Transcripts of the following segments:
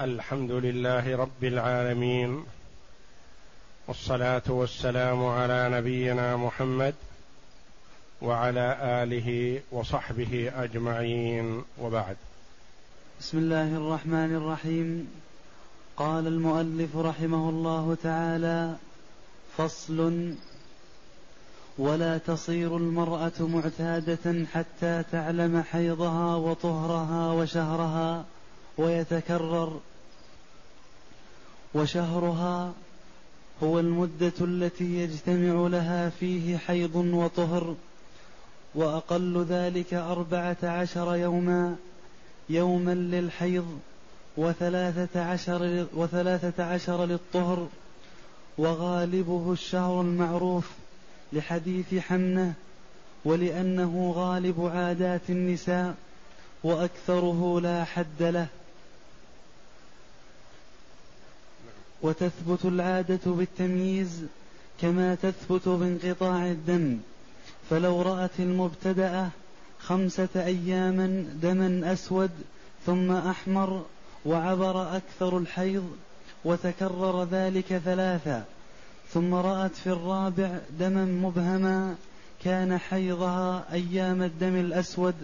الحمد لله رب العالمين والصلاة والسلام على نبينا محمد وعلى آله وصحبه أجمعين وبعد. بسم الله الرحمن الرحيم. قال المؤلف رحمه الله تعالى فصل ولا تصير المرأة معتادة حتى تعلم حيضها وطهرها وشهرها. ويتكرر. وشهرها هو المدة التي يجتمع لها فيه حيض وطهر وأقل ذلك أربعة عشر يوما يوما للحيض وثلاثة عشر, وثلاثة عشر للطهر وغالبه الشهر المعروف لحديث حمنه ولأنه غالب عادات النساء وأكثره لا حد له. وتثبت العادة بالتمييز كما تثبت بانقطاع الدم. فلو رأت المبتدأة خمسة أياما دما أسود ثم أحمر وعبر أكثر الحيض وتكرر ذلك ثلاثا ثم رأت في الرابع دما مبهما كان حيضها أيام الدم الأسود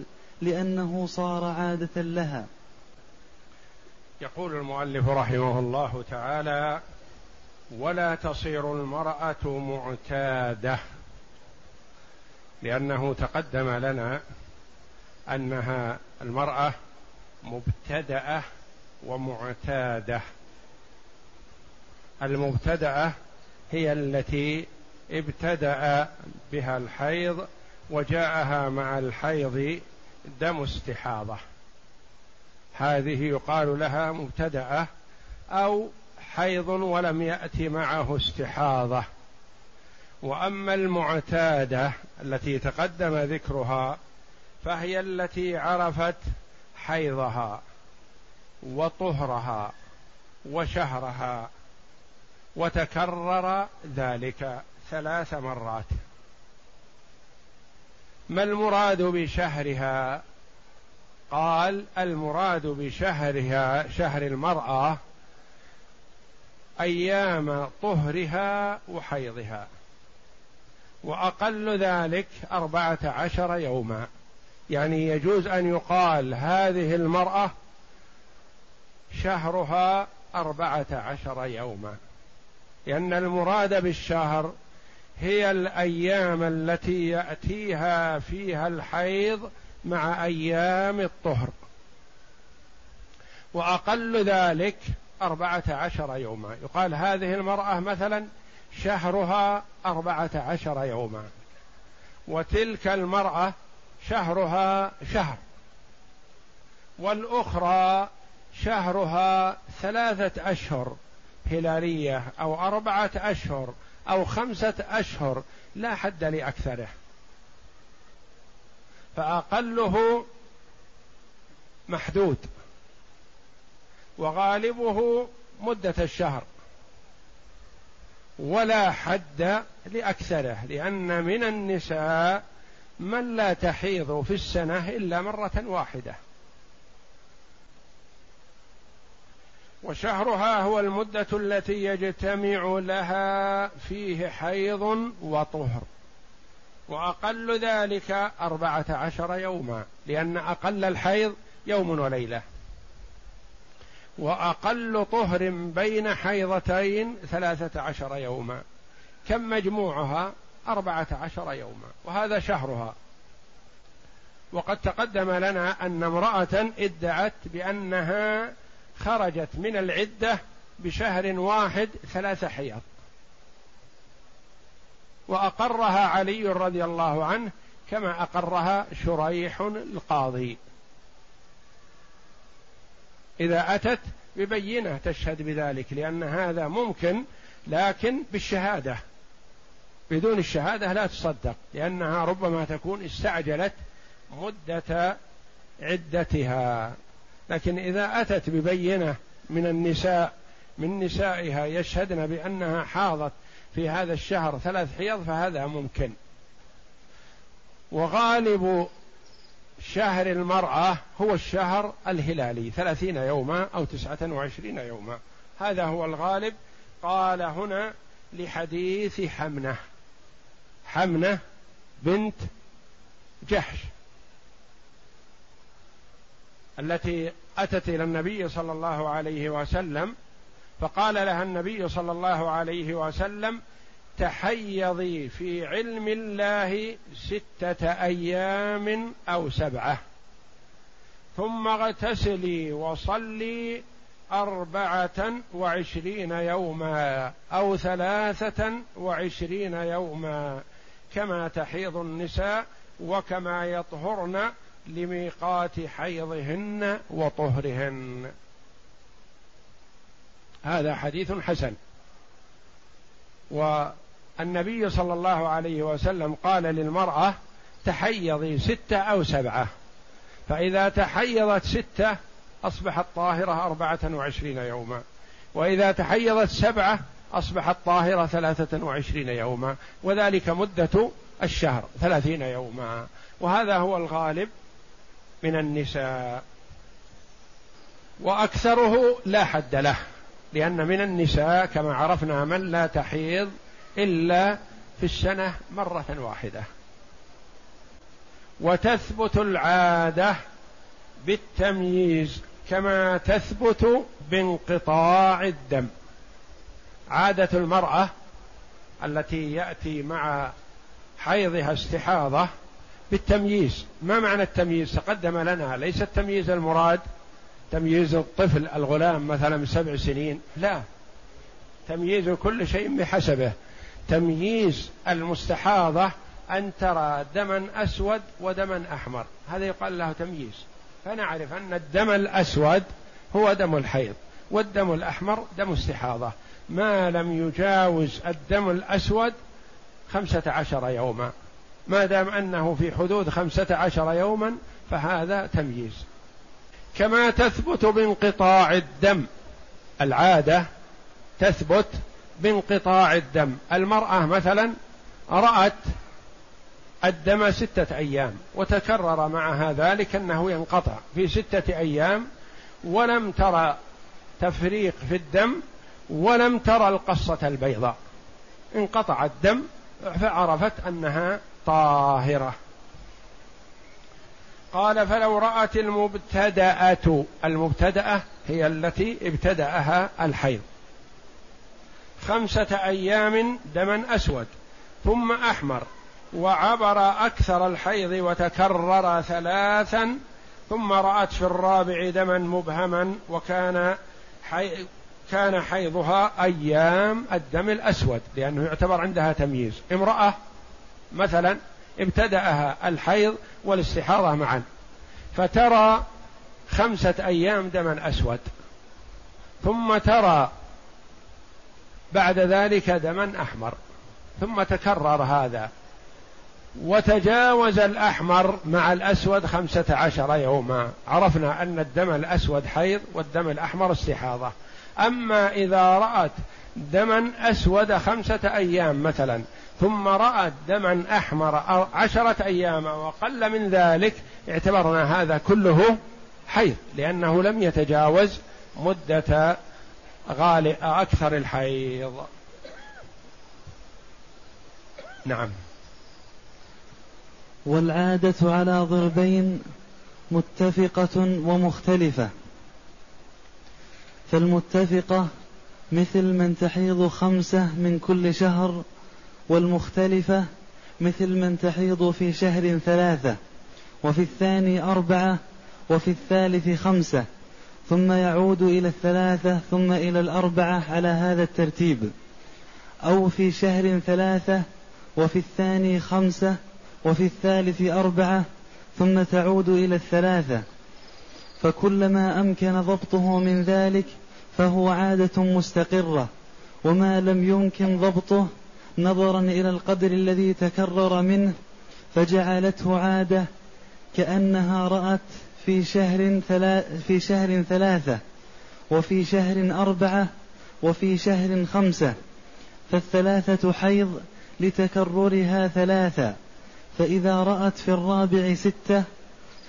لأنه صار عادة لها. يقول المؤلف رحمه الله تعالى ولا تصير المرأة معتادة. لأنه تقدم لنا أنها المرأة مبتدأة ومعتادة. المبتدأة هي التي ابتدأ بها الحيض وجاءها مع الحيض دم استحاضة. هذه يقال لها مبتدأة أو حيض ولم يأت معه استحاضة. وأما المعتادة التي تقدم ذكرها فهي التي عرفت حيضها وطهرها وشهرها وتكرر ذلك ثلاث مرات. ما المراد بشهرها؟ قال المراد بشهرها شهر المرأة أيام طهرها وحيضها وأقل ذلك أربعة عشر يوما. يعني يجوز أن يقال هذه المرأة شهرها أربعة عشر يوما لأن المراد بالشهر هي الأيام التي يأتيها فيها الحيض مع أيام الطهر. وأقل ذلك أربعة عشر يوما. يقال هذه المرأة مثلا شهرها أربعة عشر يوما. وتلك المرأة شهرها شهر. والأخرى شهرها ثلاثة أشهر هلالية أو أربعة أشهر أو خمسة أشهر لا حد لأكثره. فأقله محدود وغالبه مدة الشهر ولا حد لأكثره لأن من النساء من لا تحيض في السنة إلا مرة واحدة. وشهرها هو المدة التي يجتمع لها فيه حيض وطهر. وأقل ذلك أربعة عشر يوما لأن أقل الحيض يوم وليلة. وأقل طهر بين حيضتين ثلاثة عشر يوما. كم مجموعها؟ أربعة عشر يوما وهذا شهرها. وقد تقدم لنا أن امرأة ادعت بأنها خرجت من العدة بشهر واحد ثلاث حيض. وأقرها علي رضي الله عنه كما أقرها شريح القاضي. إذا أتت ببينة تشهد بذلك لأن هذا ممكن لكن بالشهادة. بدون الشهادة لا تصدق لأنها ربما تكون استعجلت مدة عدتها. لكن إذا أتت ببينة من النساء من نسائها يشهدن بأنها حاضت في هذا الشهر ثلاث حيض فهذا ممكن. وغالب شهر المرأة هو الشهر الهلالي ثلاثين يوما أو تسعة وعشرين يوما. هذا هو الغالب. قال هنا لحديث حمنة. حمنة بنت جحش التي أتت إلى النبي صلى الله عليه وسلم فقال لها النبي صلى الله عليه وسلم تحيضي في علم الله ستة أيام أو سبعة ثم اغتسلي وصلي أربعة وعشرين يوما أو ثلاثة وعشرين يوما كما تحيض النساء وكما يطهرن لميقات حيضهن وطهرهن. هذا حديث حسن. والنبي صلى الله عليه وسلم قال للمرأة تحيضي ستة أو سبعة. فإذا تحيضت ستة أصبحت طاهرة أربعة وعشرين يوما. وإذا تحيضت سبعة أصبحت طاهرة ثلاثة وعشرين يوما. وذلك مدة الشهر ثلاثين يوما. وهذا هو الغالب من النساء. وأكثره لا حد له. لأن من النساء كما عرفنا من لا تحيض إلا في السنة مرة واحدة. وتثبت العادة بالتمييز كما تثبت بانقطاع الدم. عادة المرأة التي يأتي مع حيضها استحاضة بالتمييز. ما معنى التمييز؟ تقدم لنا ليس التمييز المراد تمييز الطفل الغلام مثلا سبع سنين؟ لا. تمييز كل شيء بحسبه. تمييز المستحاضة أن ترى دما أسود ودما أحمر. هذا يقال له تمييز. فنعرف أن الدم الأسود هو دم الحيض والدم الأحمر دم استحاضة. ما لم يجاوز الدم الأسود خمسة عشر يوما. ما دام أنه في حدود خمسة عشر يوما فهذا تمييز. كما تثبت بانقطاع الدم. العادة تثبت بانقطاع الدم. المرأة مثلا رأت الدم ستة أيام وتكرر معها ذلك أنه ينقطع في ستة أيام ولم ترى تفريق في الدم ولم ترى القصة البيضاء. انقطع الدم فعرفت أنها طاهرة. قال فلو رأت المبتدأة المبتدأة هي التي ابتدأها الحيض. خمسة أيام دما أسود ثم أحمر وعبر أكثر الحيض وتكرر ثلاثا ثم رأت في الرابع دما مبهما وكان حي كان حيضها أيام الدم الأسود لأنه يعتبر عندها تمييز. امرأة مثلا ابتدأها الحيض والاستحاضة معا. فترى خمسة أيام دما أسود. ثم ترى بعد ذلك دما أحمر. ثم تكرر هذا. وتجاوز الأحمر مع الأسود خمسة عشر يوما. عرفنا أن الدم الأسود حيض والدم الأحمر استحاضة. أما إذا رأت دما أسود خمسة أيام مثلا ثم رأت دما أحمر عشرة أيام وقل من ذلك اعتبرنا هذا كله حيض لأنه لم يتجاوز مدة غالئ أكثر الحيض. نعم. والعادة على ضربين متفقة ومختلفة. فالمتفقة مثل من تحيض خمسة من كل شهر والمختلفة مثل من تحيض في شهر ثلاثة وفي الثاني أربعة وفي الثالث خمسة ثم يعود إلى الثلاثة ثم إلى الأربعة على هذا الترتيب. أو في شهر ثلاثة وفي الثاني خمسة وفي الثالث أربعة ثم تعود إلى الثلاثة. فكلما أمكن ضبطه من ذلك فهو عادة مستقرة وما لم يمكن ضبطه نظرا إلى القدر الذي تكرر منه فجعلته عادة كأنها رأت في شهر في شهر ثلاثة وفي شهر أربعة وفي شهر خمسة. فالثلاثة حيض لتكررها ثلاثة. فإذا رأت في الرابع ستة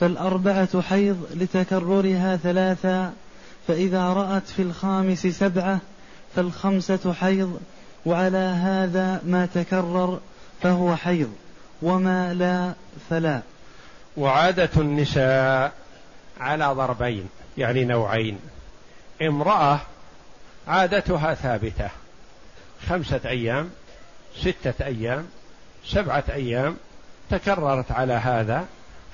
فالأربعة حيض لتكررها ثلاثا فإذا رأت في الخامس سبعة فالخمسة حيض وعلى هذا ما تكرر فهو حيض وما لا فلا. وعادة النساء على ضربين يعني نوعين. امرأة عادتها ثابتة. خمسة أيام ستة أيام سبعة أيام تكررت على هذا.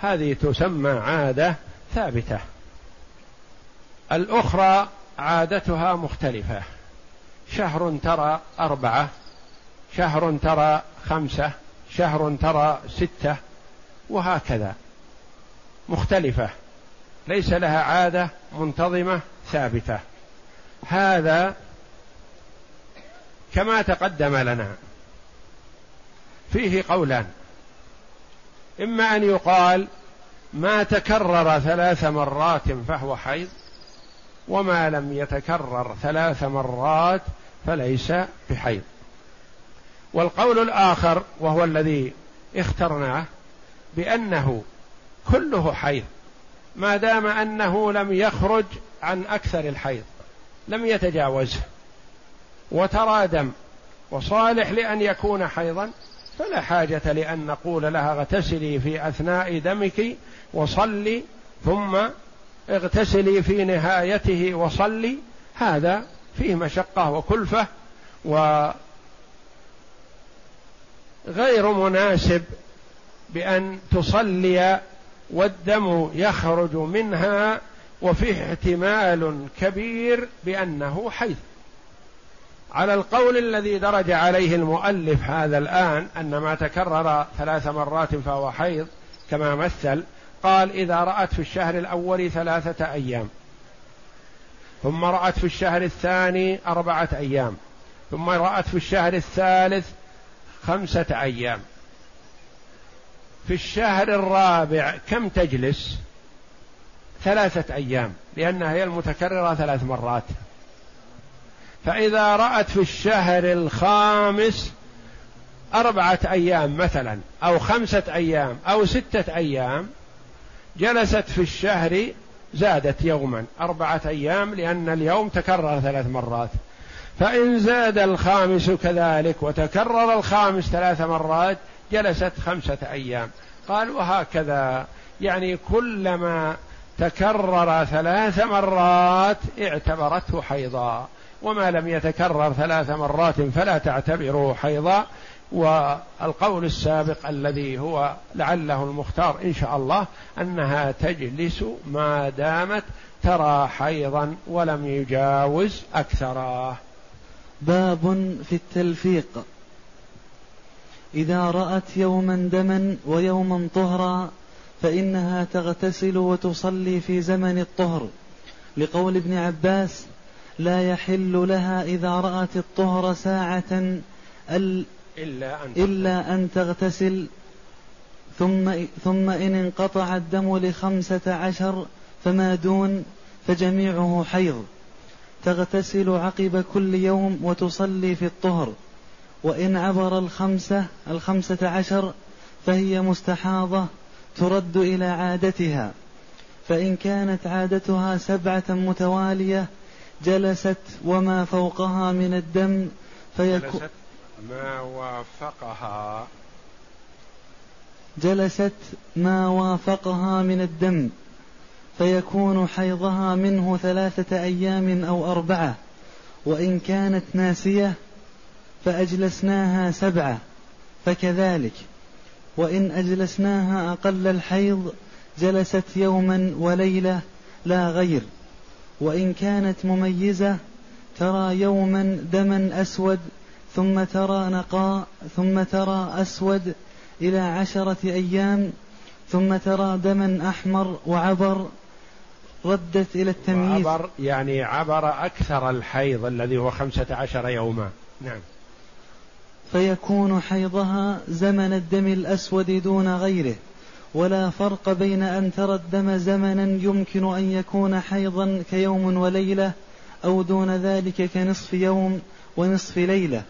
هذه تسمى عادة ثابتة. الأخرى عادتها مختلفة. شهر ترى أربعة شهر ترى خمسة شهر ترى ستة وهكذا. مختلفة. ليس لها عادة منتظمة ثابتة. هذا كما تقدم لنا. فيه قولان. إما أن يقال ما تكرر ثلاث مرات فهو حيض وما لم يتكرر ثلاث مرات فليس بحيض. والقول الآخر وهو الذي اخترناه بأنه كله حيض ما دام أنه لم يخرج عن أكثر الحيض لم يتجاوزه. وترى دم وصالح لأن يكون حيضا فلا حاجة لأن نقول لها اغتسلي في أثناء دمك وصلي ثم اغتسلي في نهايته وصلي. هذا فيه مشقة وكلفة وغير مناسب بأن تصلي والدم يخرج منها وفيه احتمال كبير بأنه حيض على القول الذي درج عليه المؤلف هذا الآن أن ما تكرر ثلاث مرات فهو حيض كما مثل قال إذا رأت في الشهر الأول ثلاثة أيام ثم رأت في الشهر الثاني أربعة أيام. ثم رأت في الشهر الثالث خمسة أيام. في الشهر الرابع كم تجلس؟ ثلاثة أيام لأنها هي المتكررة ثلاث مرات. فإذا رأت في الشهر الخامس أربعة أيام مثلا أو خمسة أيام أو ستة أيام جلست في الشهر زادت يوما أربعة أيام لأن اليوم تكرر ثلاث مرات. فإن زاد الخامس كذلك وتكرر الخامس ثلاث مرات جلست خمسة أيام. قال وهكذا. يعني كلما تكرر ثلاث مرات اعتبرته حيضا. وما لم يتكرر ثلاث مرات فلا تعتبره حيضا. والقول السابق الذي هو لعله المختار إن شاء الله أنها تجلس ما دامت ترى حيضا ولم يجاوز أكثره. باب في التلفيق. إذا رأت يوما دما ويوما طهرا فإنها تغتسل وتصلي في زمن الطهر. لقول ابن عباس لا يحل لها إذا رأت الطهر ساعة ال إلا أن, إلا أن تغتسل. ثم, ثم إن انقطع الدم لخمسة عشر فما دون فجميعه حيض. تغتسل عقب كل يوم وتصلي في الطهر. وإن عبر الخمسة الخمسة عشر فهي مستحاضة ترد إلى عادتها. فإن كانت عادتها سبعة متوالية جلست وما فوقها من الدم فيكون ما وافقها. جلست ما وافقها من الدم فيكون حيضها منه ثلاثة أيام أو أربعة وإن كانت ناسية فأجلسناها سبعة فكذلك. وإن أجلسناها أقل الحيض جلست يوما وليلة لا غير وإن كانت مميزة ترى يوما دما أسود ثم ترى نقاء ثم ترى أسود إلى عشرة أيام ثم ترى دما أحمر وعبر ردت إلى التمييز. عبر يعني عبر أكثر الحيض الذي هو خمسة عشر يوما. نعم. فيكون حيضها زمن الدم الأسود دون غيره ولا فرق بين أن ترى الدم زمنا يمكن أن يكون حيضا كيوم وليلة أو دون ذلك كنصف يوم ونصف ليلة.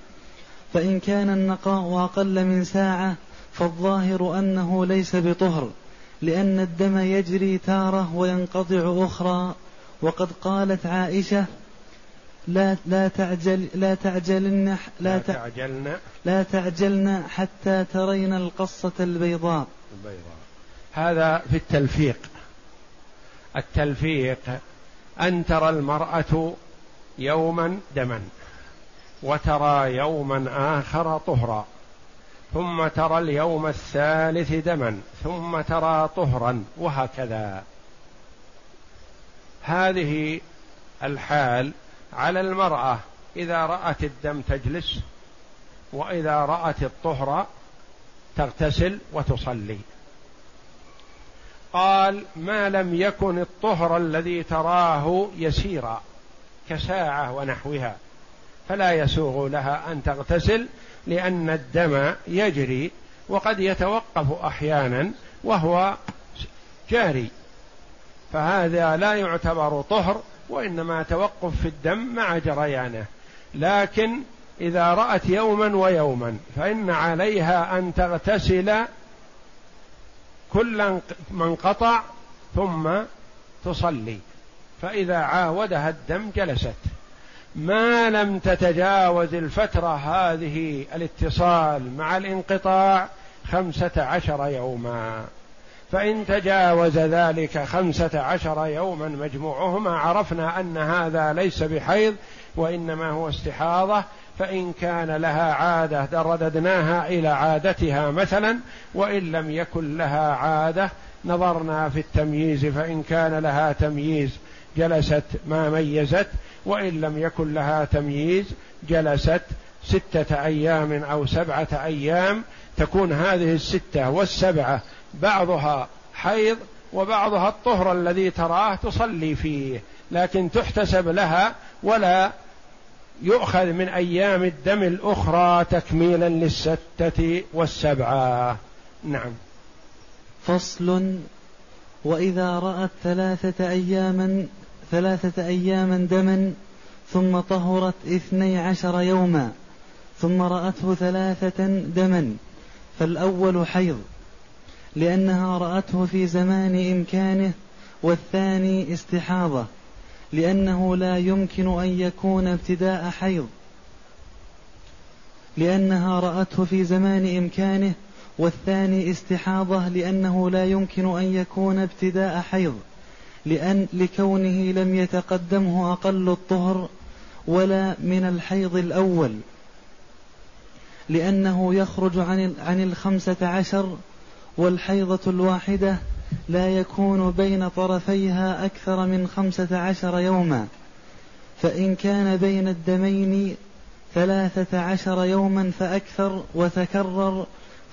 فإن كان النقاء أقل من ساعة فالظاهر أنه ليس بطهر لأن الدم يجري تارة وينقطع أخرى. وقد قالت عائشة لا لا تعجل لا تعجلن لا, لا تعجلن. لا تعجلن حتى ترين القصة البيضاء. البيضاء. هذا في التلفيق. التلفيق أن ترى المرأة يوما دما. وترى يوما آخر طهرا ثم ترى اليوم الثالث دما ثم ترى طهرا وهكذا. هذه الحال على المرأة إذا رأت الدم تجلس وإذا رأت الطهر تغتسل وتصلي. قال ما لم يكن الطهر الذي تراه يسيرا كساعة ونحوها. فلا يسوغ لها أن تغتسل لأن الدم يجري وقد يتوقف أحيانا وهو جاري. فهذا لا يعتبر طهر وإنما توقف في الدم مع جريانه. لكن إذا رأت يوما ويوما فإن عليها أن تغتسل كل ما انقطع ثم تصلي. فإذا عاودها الدم جلست. ما لم تتجاوز الفترة هذه الاتصال مع الانقطاع خمسة عشر يوما. فإن تجاوز ذلك خمسة عشر يوما مجموعهما عرفنا أن هذا ليس بحيض وإنما هو استحاضة فإن كان لها عادة رددناها إلى عادتها مثلا وإن لم يكن لها عادة نظرنا في التمييز فإن كان لها تمييز جلست ما ميزت وإن لم يكن لها تمييز جلست ستة أيام أو سبعة أيام. تكون هذه الستة والسبعة بعضها حيض وبعضها الطهر الذي تراه تصلي فيه لكن تحتسب لها ولا يؤخذ من أيام الدم الأخرى تكميلا للستة والسبعة. نعم. فصل. وإذا رأت ثلاثة أياما ثلاثة أياما دما ثم طهرت اثني عشر يوما ثم رأته ثلاثة دما فالأول حيض لأنها رأته في زمان إمكانه والثاني استحاضة لأنه لا يمكن أن يكون ابتداء حيض لأنها رأته في زمان إمكانه والثاني استحاضة لأنه لا يمكن أن يكون ابتداء حيض. لأن لكونه لم يتقدمه أقل الطهر ولا من الحيض الأول لأنه يخرج عن عن الخمسة عشر والحيضة الواحدة لا يكون بين طرفيها أكثر من خمسة عشر يوما فإن كان بين الدمين ثلاثة عشر يوما فأكثر وتكرر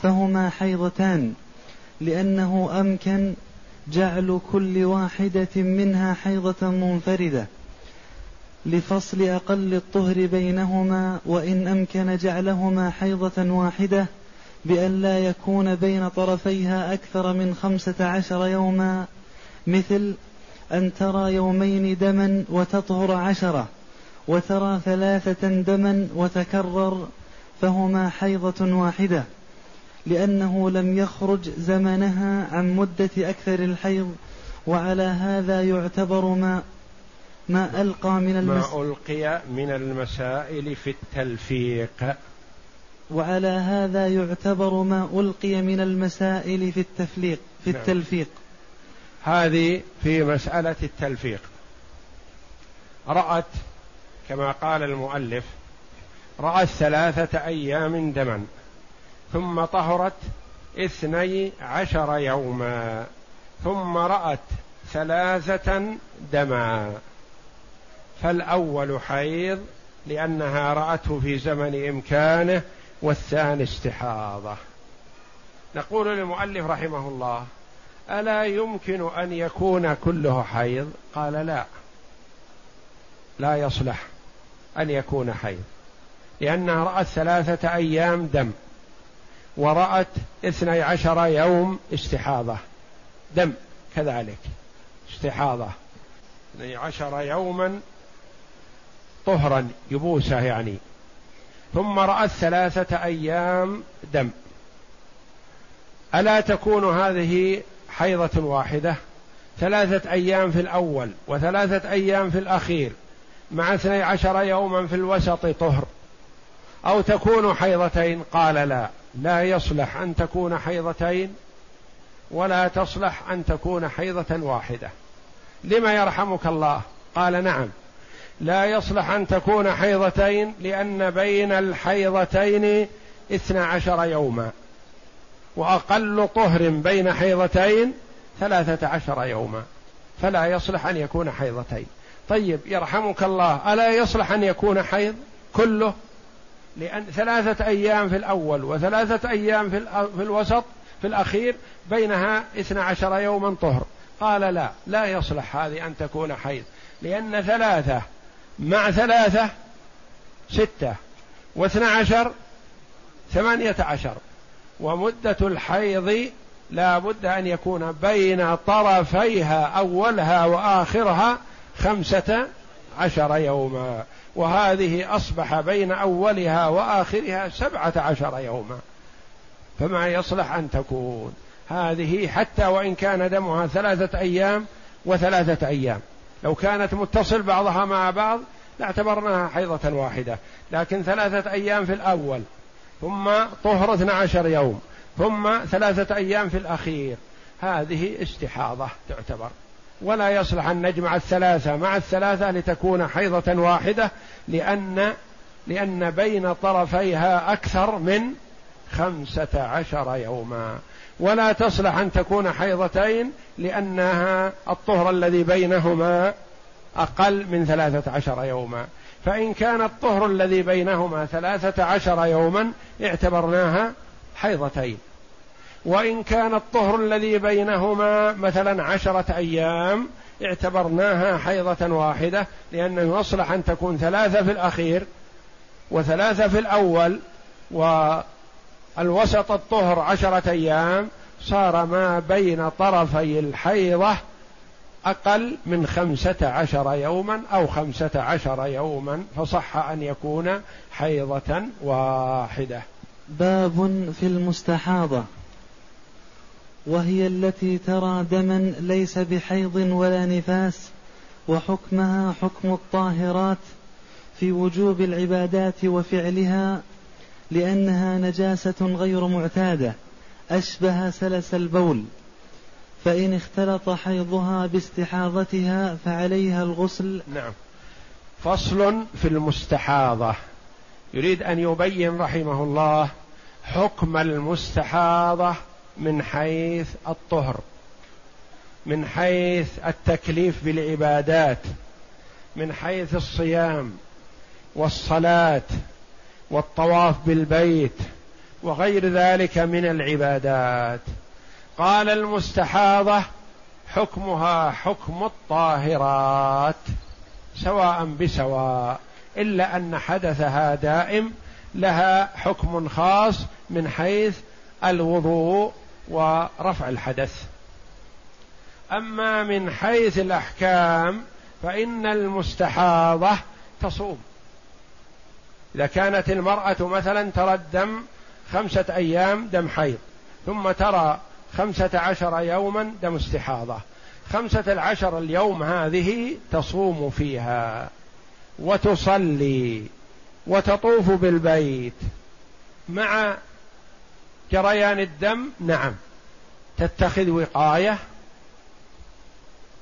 فهما حيضتان لأنه أمكن جعل كل واحدة منها حيضة منفردة لفصل أقل الطهر بينهما وإن أمكن جعلهما حيضة واحدة بأن لا يكون بين طرفيها أكثر من خمسة عشر يوما مثل أن ترى يومين دما وتطهر عشرة وترى ثلاثة دما وتكرر فهما حيضة واحدة. لأنه لم يخرج زمنها عن مدة أكثر الحيض وعلى هذا يعتبر ما ما ألقى من المس... ما ألقي من المسائل في التلفيق. وعلى هذا يعتبر ما ألقي من المسائل في التفليق في نعم. التلفيق. هذه في مسألة التلفيق. رأت كما قال المؤلف رأت ثلاثة أيام دما. ثم طهرت اثني عشر يوما ثم رأت ثلاثة دما. فالأول حيض لأنها رأته في زمن إمكانه والثاني استحاضة. نقول للمؤلف رحمه الله ألا يمكن أن يكون كله حيض؟ قال لا. لا يصلح أن يكون حيض لأنها رأت ثلاثة أيام دم. ورأت اثني عشر يوم استحاضة. دم كذلك. استحاضة. اثني عشر يوما طهرا يبوسة يعني. ثم رأت ثلاثة أيام دم. ألا تكون هذه حيضة واحدة؟ ثلاثة أيام في الأول وثلاثة أيام في الأخير. مع اثني عشر يوما في الوسط طهر. أو تكون حيضتين؟ قال لا. لا يصلح أن تكون حيضتين ولا تصلح أن تكون حيضة واحدة. لما يرحمك الله؟ قال نعم. لا يصلح أن تكون حيضتين لأن بين الحيضتين اثنا عشر يوما وأقل طهر بين حيضتين ثلاثة عشر يوما فلا يصلح أن يكون حيضتين. طيب يرحمك الله ألا يصلح أن يكون حيض؟ كله؟ لأن ثلاثة أيام في الأول وثلاثة أيام في, في الوسط في الأخير بينها اثنا عشر يوما طهر. قال لا لا يصلح هذه أن تكون حيض. لأن ثلاثة مع ثلاثة ستة واثنى عشر ثمانية عشر. ومدة الحيض لا بد أن يكون بين طرفيها أولها وآخرها خمسة عشر يوما. وهذه أصبح بين أولها وآخرها سبعة عشر يوما. فما يصلح أن تكون. هذه حتى وإن كان دمها ثلاثة أيام وثلاثة أيام. لو كانت متصل بعضها مع بعض لاعتبرناها حيضة واحدة. لكن ثلاثة أيام في الأول ثم طهر 12 يوم ثم ثلاثة أيام في الأخير. هذه استحاضة تعتبر. ولا يصلح أن نجمع الثلاثة مع الثلاثة لتكون حيضة واحدة لأن لأن بين طرفيها أكثر من خمسة عشر يوما. ولا تصلح أن تكون حيضتين لأنها الطهر الذي بينهما أقل من ثلاثة عشر يوما. فإن كان الطهر الذي بينهما ثلاثة عشر يوما اعتبرناها حيضتين. وإن كان الطهر الذي بينهما مثلا عشرة أيام اعتبرناها حيضة واحدة لأنه يصلح أن تكون ثلاثة في الأخير وثلاثة في الأول والوسط الطهر عشرة أيام صار ما بين طرفي الحيضة أقل من خمسة عشر يوما أو خمسة عشر يوما فصح أن يكون حيضة واحدة. باب في المستحاضة. وهي التي ترى دما ليس بحيض ولا نفاس وحكمها حكم الطاهرات في وجوب العبادات وفعلها لأنها نجاسة غير معتادة أشبه سلس البول. فإن اختلط حيضها باستحاضتها فعليها الغسل. نعم. فصل في المستحاضة. يريد أن يبين رحمه الله حكم المستحاضة. من حيث الطهر من حيث التكليف بالعبادات من حيث الصيام والصلاة والطواف بالبيت وغير ذلك من العبادات. قال المستحاضة حكمها حكم الطاهرات سواء بسواء إلا أن حدثها دائم لها حكم خاص من حيث الوضوء ورفع الحدث. أما من حيث الأحكام فإن المستحاضة تصوم. إذا كانت المرأة مثلا ترى الدم خمسة أيام دم حيض ثم ترى خمسة عشر يوما دم استحاضة. خمسة العشر اليوم هذه تصوم فيها وتصلي وتطوف بالبيت مع جريان الدم؟ نعم. تتخذ وقاية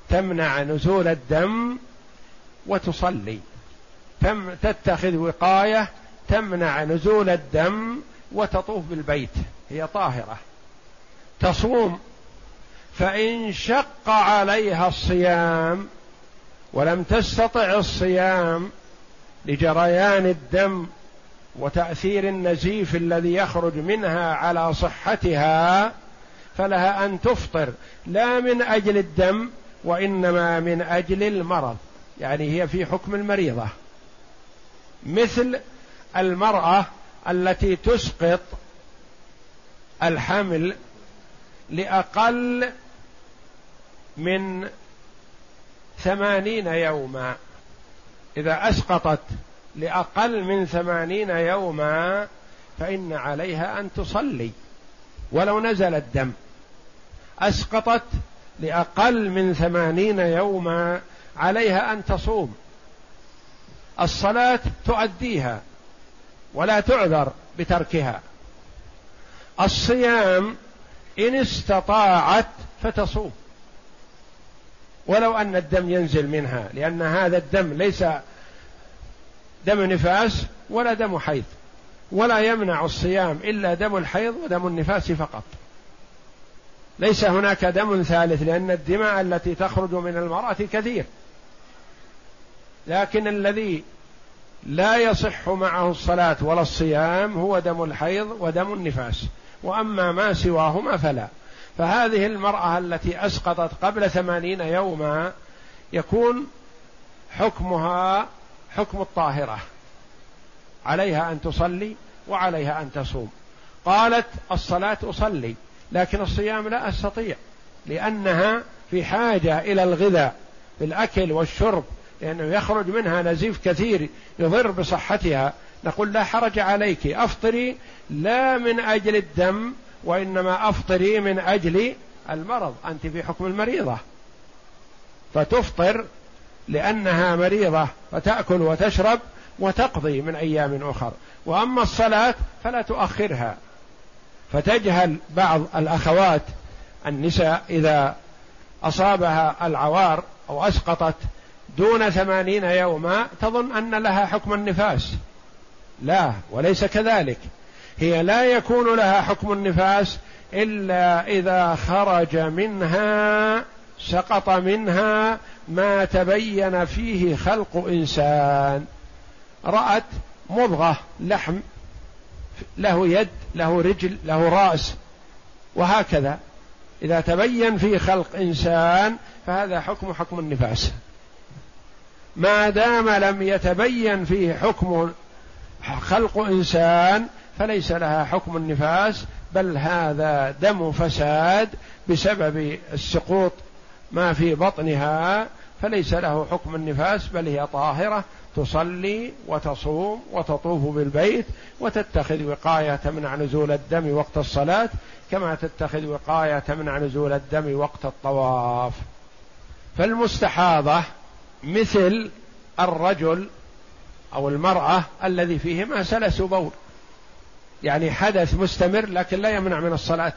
تمنع نزول الدم وتصلي. تم تتخذ وقاية تمنع نزول الدم وتطوف بالبيت. هي طاهرة. تصوم. فإن شق عليها الصيام ولم تستطع الصيام لجريان الدم وتأثير النزيف الذي يخرج منها على صحتها فلها أن تفطر لا من أجل الدم وإنما من أجل المرض. يعني هي في حكم المريضة. مثل المرأة التي تسقط الحمل لأقل من ثمانين يوما. إذا أسقطت لأقل من ثمانين يوما فإن عليها أن تصلي. ولو نزل الدم أسقطت لأقل من ثمانين يوما عليها أن تصوم. الصلاة تؤديها ولا تعذر بتركها. الصيام إن استطاعت فتصوم. ولو أن الدم ينزل منها لأن هذا الدم ليس دم نفاس ولا دم حيض ولا يمنع الصيام إلا دم الحيض ودم النفاس فقط. ليس هناك دم ثالث لأن الدماء التي تخرج من المرأة كثير. لكن الذي لا يصح معه الصلاة ولا الصيام هو دم الحيض ودم النفاس. وأما ما سواهما فلا. فهذه المرأة التي أسقطت قبل ثمانين يوما يكون حكمها حكم الطاهرة. عليها أن تصلي وعليها أن تصوم. قالت الصلاة أصلي لكن الصيام لا أستطيع لأنها في حاجة إلى الغذاء بالأكل والشرب لأنه يخرج منها نزيف كثير يضر بصحتها. نقول لا حرج عليك أفطري لا من أجل الدم وإنما أفطري من أجل المرض. أنت في حكم المريضة. فتفطر لأنها مريضة فتأكل وتشرب وتقضي من أيام أخر. وأما الصلاة فلا تؤخرها. فتجهل بعض الأخوات النساء إذا أصابها العوار أو أسقطت دون ثمانين يوما تظن أن لها حكم النفاس. لا وليس كذلك. هي لا يكون لها حكم النفاس إلا إذا خرج منها سقط منها ما تبين فيه خلق إنسان. رأت مضغة لحم له يد له رجل له رأس وهكذا. إذا تبين في خلق إنسان فهذا حكم حكم النفاس. ما دام لم يتبين فيه حكم خلق إنسان فليس لها حكم النفاس بل هذا دم فساد بسبب السقوط ما في بطنها فليس له حكم النفاس بل هي طاهرة تصلي وتصوم وتطوف بالبيت وتتخذ وقاية تمنع نزول الدم وقت الصلاة كما تتخذ وقاية تمنع نزول الدم وقت الطواف. فالمستحاضة مثل الرجل أو المرأة الذي فيهما سلس بول يعني حدث مستمر لكن لا يمنع من الصلاة.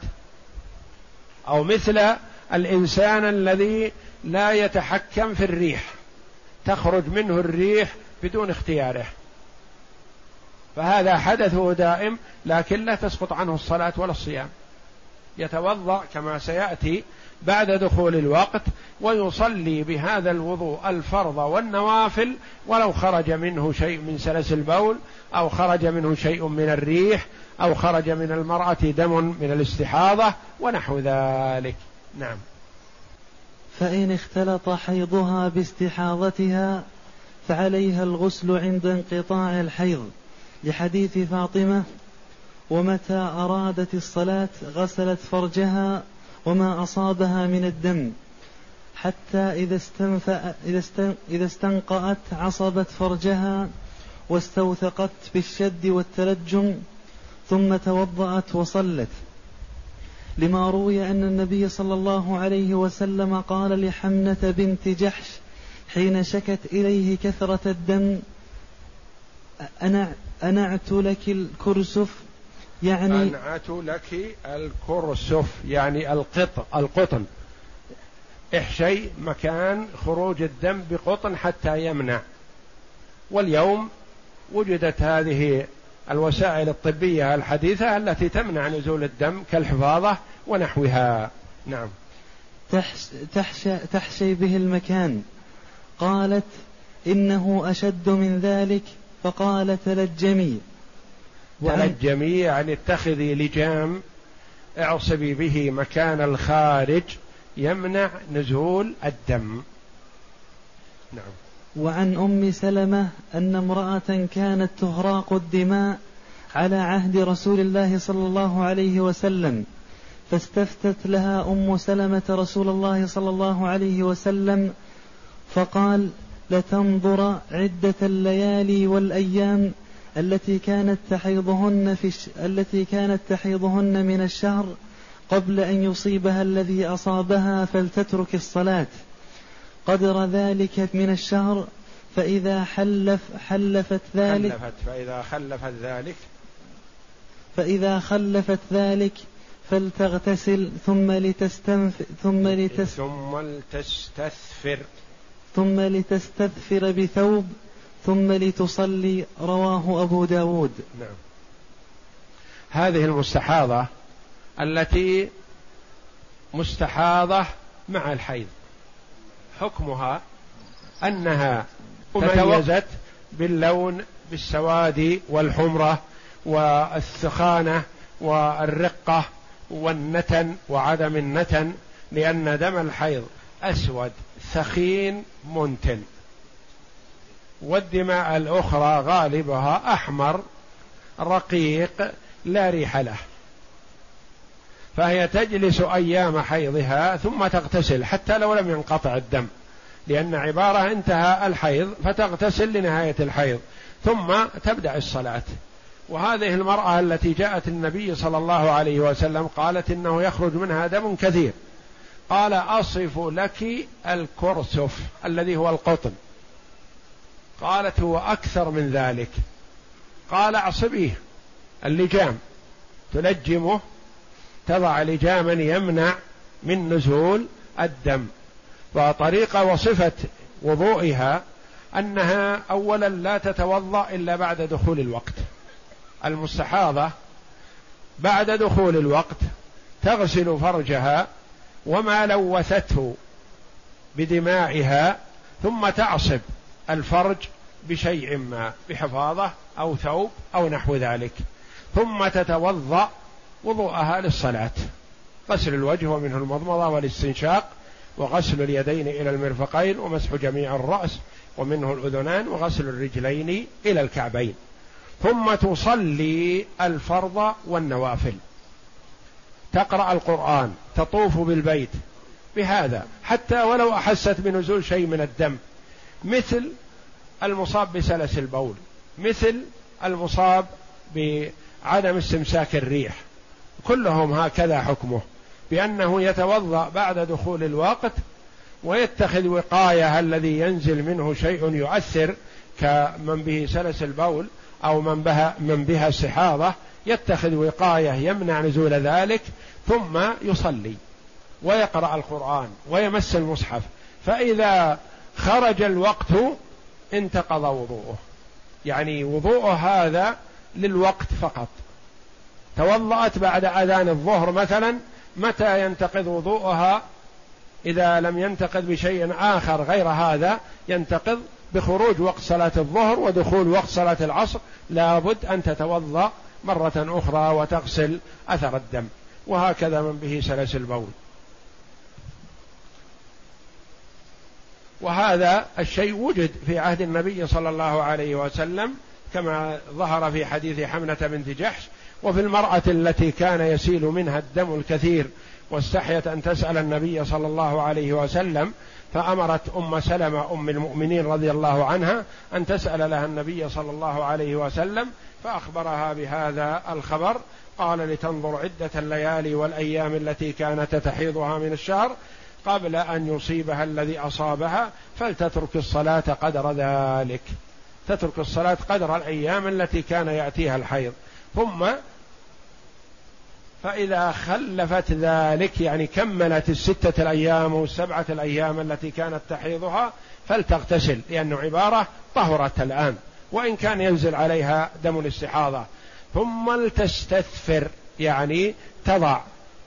أو مثل الإنسان الذي لا يتحكم في الريح تخرج منه الريح بدون اختياره. فهذا حدثه دائم لكن لا تسقط عنه الصلاة ولا الصيام. يتوضأ كما سيأتي بعد دخول الوقت ويصلي بهذا الوضوء الفرض والنوافل ولو خرج منه شيء من سلس البول أو خرج منه شيء من الريح أو خرج من المرأة دم من الاستحاضة ونحو ذلك. نعم. فإن اختلط حيضها باستحاضتها فعليها الغسل عند انقطاع الحيض. لحديث فاطمة ومتى أرادت الصلاة غسلت فرجها وما أصابها من الدم. حتى إذا, استنفأ إذا استنقأت عصبت فرجها واستوثقت بالشد والتلجم ثم توضأت وصلت. لما روي أن النبي صلى الله عليه وسلم قال لحمنة بنت جحش حين شكت إليه كثرة الدم أنا أنعت لك الكرسف؟ يعني أنعت لك الكرسف يعني القط القطن. احشي مكان خروج الدم بقطن حتى يمنع. واليوم وجدت هذه الوسائل الطبية الحديثة التي تمنع نزول الدم كالحفاظة ونحوها. نعم. تحش تحشى, تحشي به المكان. قالت إنه أشد من ذلك فقال تلجمي. تلجمي يعني اتخذي لجام اعصبي به مكان الخارج يمنع نزول الدم. نعم. وعن أم سلمة أن امرأة كانت تهراق الدماء على عهد رسول الله صلى الله عليه وسلم. فاستفتت لها أم سلمة رسول الله صلى الله عليه وسلم فقال لتنظر عدة الليالي والأيام التي كانت تحيضهن في الش... التي كانت تحيضهن من الشهر قبل أن يصيبها الذي أصابها فلتترك الصلاة. قدر ذلك من الشهر فإذا حلف حلفت ذلك خلفت فإذا خلفت ذلك فإذا خلفت ذلك فلتغتسل ثم لتستنف ثم لتس ثم لتستثفر. ثم لتستثفر بثوب ثم لتصلي رواه أبو داود. نعم. هذه المستحاضة التي مستحاضة مع الحيض. حكمها أنها تميزت باللون بالسواد والحمرة والثخانة والرقة والنتن وعدم النتن لأن دم الحيض أسود ثخين منتن. والدماء الأخرى غالبها أحمر رقيق لا ريح له. فهي تجلس أيام حيضها ثم تغتسل حتى لو لم ينقطع الدم. لأن عبارة انتهى الحيض فتغتسل لنهاية الحيض ثم تبدأ الصلاة. وهذه المرأة التي جاءت النبي صلى الله عليه وسلم قالت إنه يخرج منها دم كثير. قال أصف لك الكرسف الذي هو القطن. قالت هو أكثر من ذلك. قال اعصبيه اللجام. تلجمه تضع لجاما يمنع من نزول الدم. وطريقة وصفة وضوئها أنها أولا لا تتوضأ إلا بعد دخول الوقت. المستحاضة بعد دخول الوقت تغسل فرجها وما لوثته بدمائها ثم تعصب الفرج بشيء ما بحفاظة أو ثوب أو نحو ذلك. ثم تتوضأ وضوءها للصلاة. غسل الوجه ومنه المضمضة والاستنشاق وغسل اليدين إلى المرفقين ومسح جميع الرأس ومنه الأذنان وغسل الرجلين إلى الكعبين. ثم تصلي الفرض والنوافل. تقرأ القرآن تطوف بالبيت. بهذا حتى ولو أحست بنزول شيء من الدم. مثل المصاب بسلس البول. مثل المصاب بعدم استمساك الريح. كلهم هكذا حكمه. بأنه يتوضأ بعد دخول الوقت ويتخذ وقاية الذي ينزل منه شيء يؤثر كمن به سلس البول. أو من بها من بها استحاضة يتخذ وقاية يمنع نزول ذلك ثم يصلي ويقرأ القرآن ويمس المصحف فإذا خرج الوقت انتقض وضوءه. يعني وضوءه هذا للوقت فقط. توضأت بعد أذان الظهر مثلا متى ينتقض وضوءها؟ إذا لم ينتقض بشيء آخر غير هذا ينتقض بخروج وقت صلاة الظهر ودخول وقت صلاة العصر لابد أن تتوضأ مرة أخرى وتغسل أثر الدم. وهكذا من به سلس البول. وهذا الشيء وجد في عهد النبي صلى الله عليه وسلم كما ظهر في حديث حمنة بنت جحش وفي المرأة التي كان يسيل منها الدم الكثير واستحيت أن تسأل النبي صلى الله عليه وسلم فأمرت أم سلمة أم المؤمنين رضي الله عنها أن تسأل لها النبي صلى الله عليه وسلم فأخبرها بهذا الخبر. قال لتنظر عدة الليالي والأيام التي كانت تحيضها من الشهر قبل أن يصيبها الذي أصابها فلتترك الصلاة قدر ذلك. تترك الصلاة قدر الأيام التي كان يأتيها الحيض. ثم فإذا خلفت ذلك يعني كملت الستة الأيام والسبعة الأيام التي كانت تحيضها فلتغتسل لأنه عبارة طهرت الآن وإن كان ينزل عليها دم الاستحاضة. ثم لتستثفر يعني تضع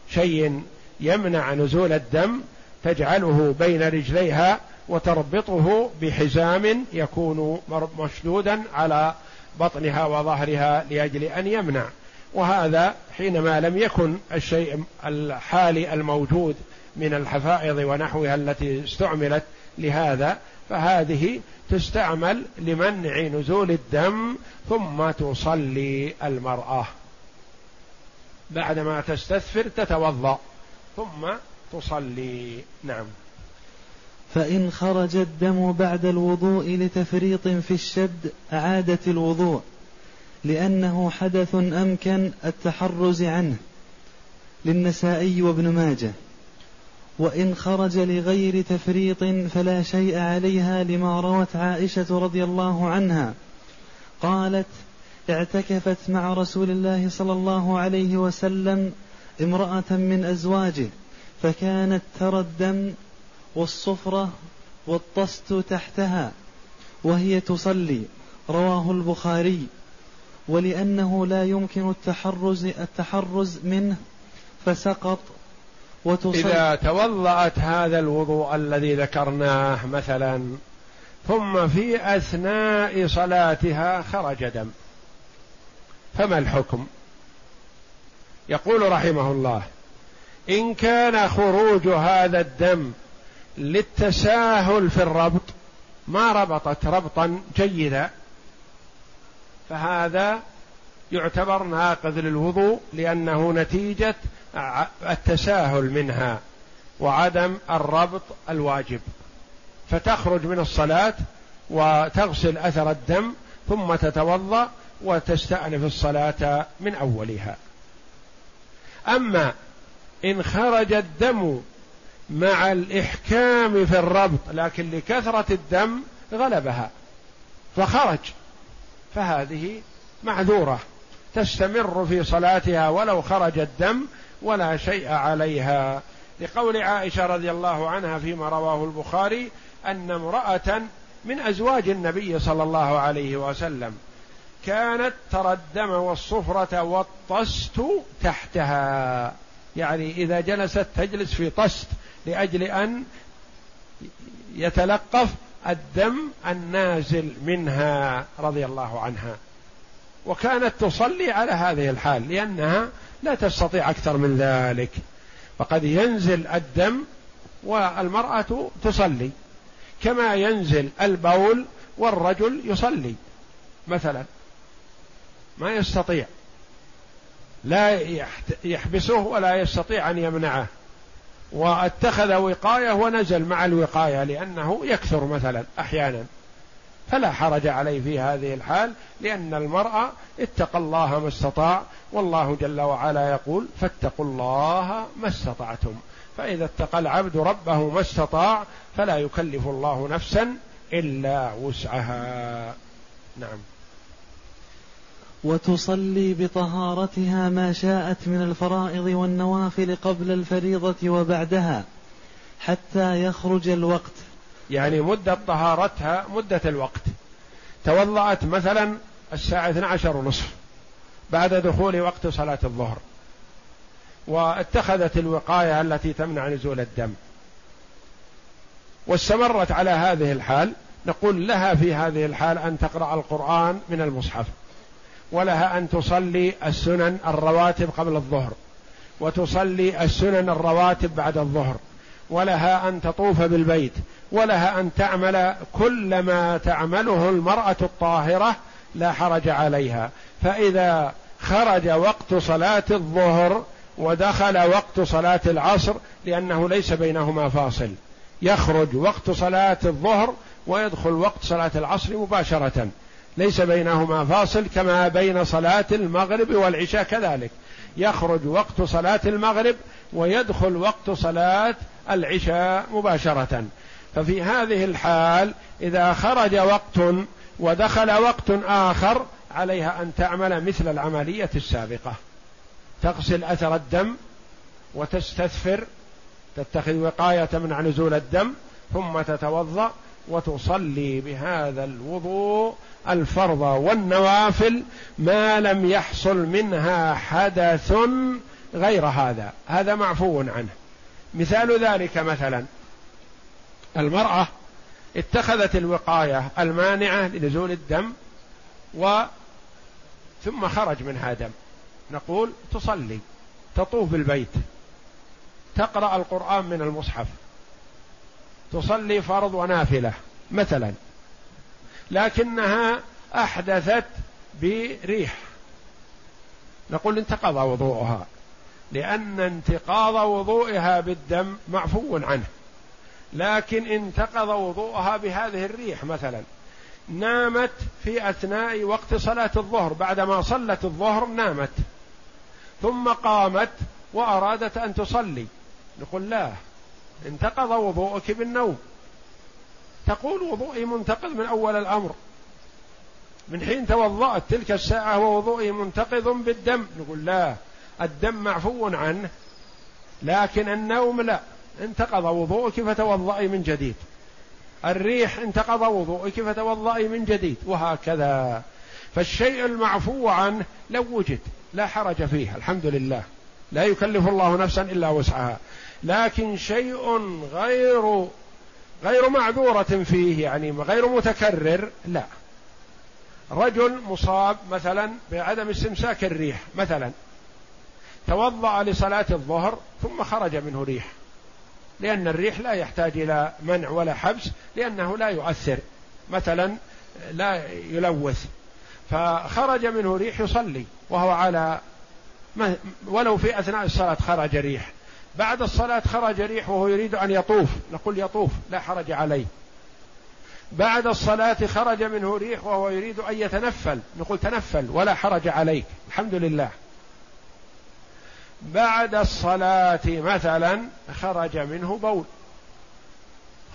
شيء يمنع نزول الدم تجعله بين رجليها وتربطه بحزام يكون مشدودا على بطنها وظهرها لأجل أن يمنع. وهذا حينما لم يكن الشيء الحالي الموجود من الحفائض ونحوها التي استعملت لهذا فهذه تستعمل لمنع نزول الدم ثم تصلي المرأة. بعدما تستثفر تتوضأ ثم تصلي. نعم. فإن خرج الدم بعد الوضوء لتفريط في الشد أعادت الوضوء. لأنه حدث أمكن التحرز عنه للنسائي وابن ماجه وإن خرج لغير تفريط فلا شيء عليها لما روت عائشة رضي الله عنها. قالت اعتكفت مع رسول الله صلى الله عليه وسلم امرأة من أزواجه فكانت ترى الدم والصفرة والطست تحتها وهي تصلي رواه البخاري. ولأنه لا يمكن التحرز التحرز منه فسقط وتصلي. إذا توضأت هذا الوضوء الذي ذكرناه مثلا ثم في أثناء صلاتها خرج دم. فما الحكم؟ يقول رحمه الله إن كان خروج هذا الدم للتساهل في الربط ما ربطت ربطا جيدا. فهذا يعتبر ناقض للوضوء لأنه نتيجة التساهل منها وعدم الربط الواجب. فتخرج من الصلاة وتغسل أثر الدم ثم تتوضأ وتستأنف الصلاة من أولها. أما إن خرج الدم مع الإحكام في الربط لكن لكثرة الدم غلبها فخرج. فهذه معذورة تستمر في صلاتها ولو خرج الدم ولا شيء عليها. لقول عائشة رضي الله عنها فيما رواه البخاري أن امرأة من أزواج النبي صلى الله عليه وسلم كانت ترى الدم والصفرة والطست تحتها. يعني إذا جلست تجلس في طست لأجل أن يتلقف الدم النازل منها رضي الله عنها. وكانت تصلي على هذه الحال لأنها لا تستطيع أكثر من ذلك. فقد ينزل الدم والمرأة تصلي. كما ينزل البول والرجل يصلي. مثلا ما يستطيع. لا يحبسه ولا يستطيع أن يمنعه. واتخذ وقاية ونزل مع الوقاية لأنه يكثر مثلا أحيانا. فلا حرج عليه في هذه الحال لأن المرأة اتقى الله ما استطاع والله جل وعلا يقول فاتقوا الله ما استطعتم. فإذا اتقى العبد ربه ما استطاع فلا يكلف الله نفسا إلا وسعها. نعم. وتصلي بطهارتها ما شاءت من الفرائض والنوافل قبل الفريضة وبعدها حتى يخرج الوقت. يعني مدة طهارتها مدة الوقت. توضأت مثلا الساعة 12 ونصف بعد دخول وقت صلاة الظهر واتخذت الوقاية التي تمنع نزول الدم. واستمرت على هذه الحال نقول لها في هذه الحال أن تقرأ القرآن من المصحف. ولها أن تصلي السنن الرواتب قبل الظهر وتصلي السنن الرواتب بعد الظهر ولها أن تطوف بالبيت ولها أن تعمل كل ما تعمله المرأة الطاهرة لا حرج عليها. فإذا خرج وقت صلاة الظهر ودخل وقت صلاة العصر لأنه ليس بينهما فاصل. يخرج وقت صلاة الظهر ويدخل وقت صلاة العصر مباشرة. ليس بينهما فاصل كما بين صلاة المغرب والعشاء كذلك. يخرج وقت صلاة المغرب ويدخل وقت صلاة العشاء مباشرة. ففي هذه الحال إذا خرج وقت ودخل وقت آخر عليها أن تعمل مثل العملية السابقة. تغسل أثر الدم وتستثفر تتخذ وقاية من نزول الدم ثم تتوضأ وتصلي بهذا الوضوء الفرض والنوافل ما لم يحصل منها حدث غير هذا. هذا معفو عنه. مثال ذلك مثلا المرأة اتخذت الوقاية المانعة لنزول الدم و ثم خرج منها دم. نقول تصلي تطوف بالبيت تقرأ القرآن من المصحف. تصلي فرض ونافلة مثلا. لكنها أحدثت بريح. نقول انتقض وضوءها لأن انتقاض وضوئها بالدم معفو عنه. لكن انتقض وضوءها بهذه الريح مثلا. نامت في أثناء وقت صلاة الظهر. بعدما صلت الظهر نامت. ثم قامت وأرادت أن تصلي. نقول لا. انتقض وضوءك بالنوم. تقول وضوئي منتقض من أول الأمر. من حين توضأت تلك الساعة ووضوئي منتقض بالدم. نقول لا الدم معفو عنه لكن النوم لا. انتقض وضوءك فتوضئي من جديد. الريح انتقض وضوءك فتوضئي من جديد وهكذا. فالشيء المعفو عنه لو وجد لا حرج فيه الحمد لله. لا يكلف الله نفسا إلا وسعها. لكن شيء غير غير معذورة فيه يعني غير متكرر لا. رجل مصاب مثلا بعدم استمساك الريح مثلا توضأ لصلاة الظهر ثم خرج منه ريح لأن الريح لا يحتاج إلى منع ولا حبس لأنه لا يؤثر مثلا لا يلوث. فخرج منه ريح يصلي وهو على ولو في أثناء الصلاة خرج ريح. بعد الصلاة خرج ريح وهو يريد أن يطوف. نقول يطوف لا حرج عليه. بعد الصلاة خرج منه ريح وهو يريد أن يتنفل. نقول تنفل ولا حرج عليك. الحمد لله. بعد الصلاة مثلا خرج منه بول.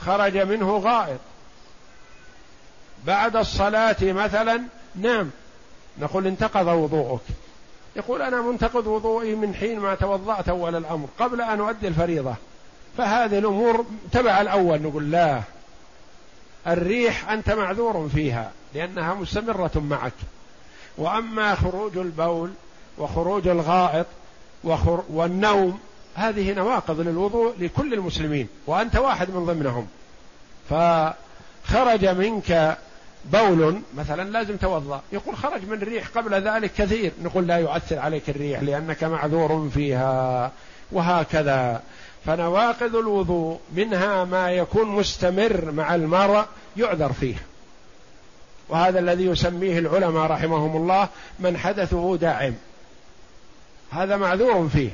خرج منه غائط. بعد الصلاة مثلا نام. نقول انتقض وضوءك. يقول أنا منتقد وضوئي من حين ما توضأت أول الأمر قبل أن أؤدي الفريضة. فهذه الأمور تبع الأول نقول لا. الريح أنت معذور فيها لأنها مستمرة معك. وأما خروج البول وخروج الغائط وخر والنوم هذه نواقض للوضوء لكل المسلمين وأنت واحد من ضمنهم. فخرج منك بول مثلا لازم توضأ. يقول خرج من الريح قبل ذلك كثير. نقول لا يؤثر عليك الريح لأنك معذور فيها. وهكذا. فنواقض الوضوء. منها ما يكون مستمر مع المرء يعذر فيه. وهذا الذي يسميه العلماء رحمهم الله من حدثه داعم. هذا معذور فيه.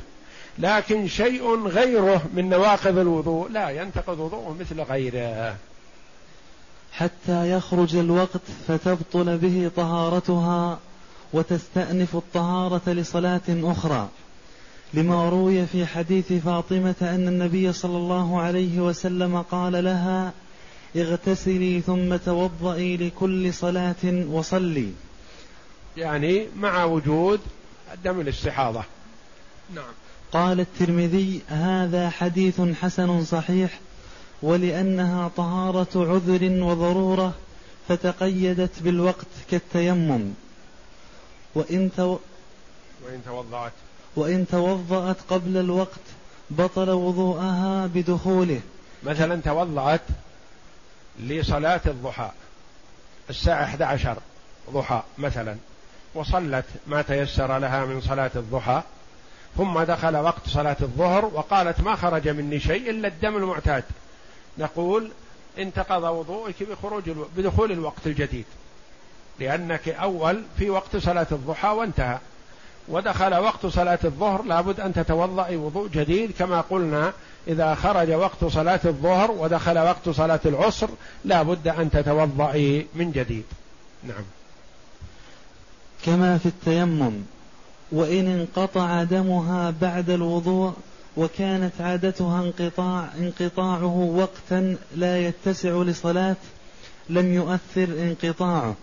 لكن شيء غيره من نواقض الوضوء لا ينتقض وضوءه مثل غيره. حتى يخرج الوقت فتبطل به طهارتها وتستأنف الطهارة لصلاة أخرى. لما روي في حديث فاطمة أن النبي صلى الله عليه وسلم قال لها اغتسلي ثم توضئي لكل صلاة وصلي. يعني مع وجود دم الاستحاضة نعم قال الترمذي هذا حديث حسن صحيح ولأنها طهارة عذر وضرورة فتقيدت بالوقت كالتيمم. وإن تو... وإن توضأت. وإن توضأت قبل الوقت بطل وضوءها بدخوله. مثلا توضأت لصلاة الضحى الساعة 11 ضحى مثلا وصلت ما تيسر لها من صلاة الضحى ثم دخل وقت صلاة الظهر وقالت ما خرج مني شيء إلا الدم المعتاد. نقول انتقض وضوءك بخروج ألو... بدخول الوقت الجديد. لأنك أول في وقت صلاة الضحى وانتهى. ودخل وقت صلاة الظهر لابد أن تتوضأي وضوء جديد كما قلنا إذا خرج وقت صلاة الظهر ودخل وقت صلاة العصر لابد أن تتوضأي من جديد. نعم. كما في التيمم وإن انقطع دمها بعد الوضوء وكانت عادتها انقطاع انقطاعه وقتا لا يتسع لصلاة لم يؤثر انقطاعه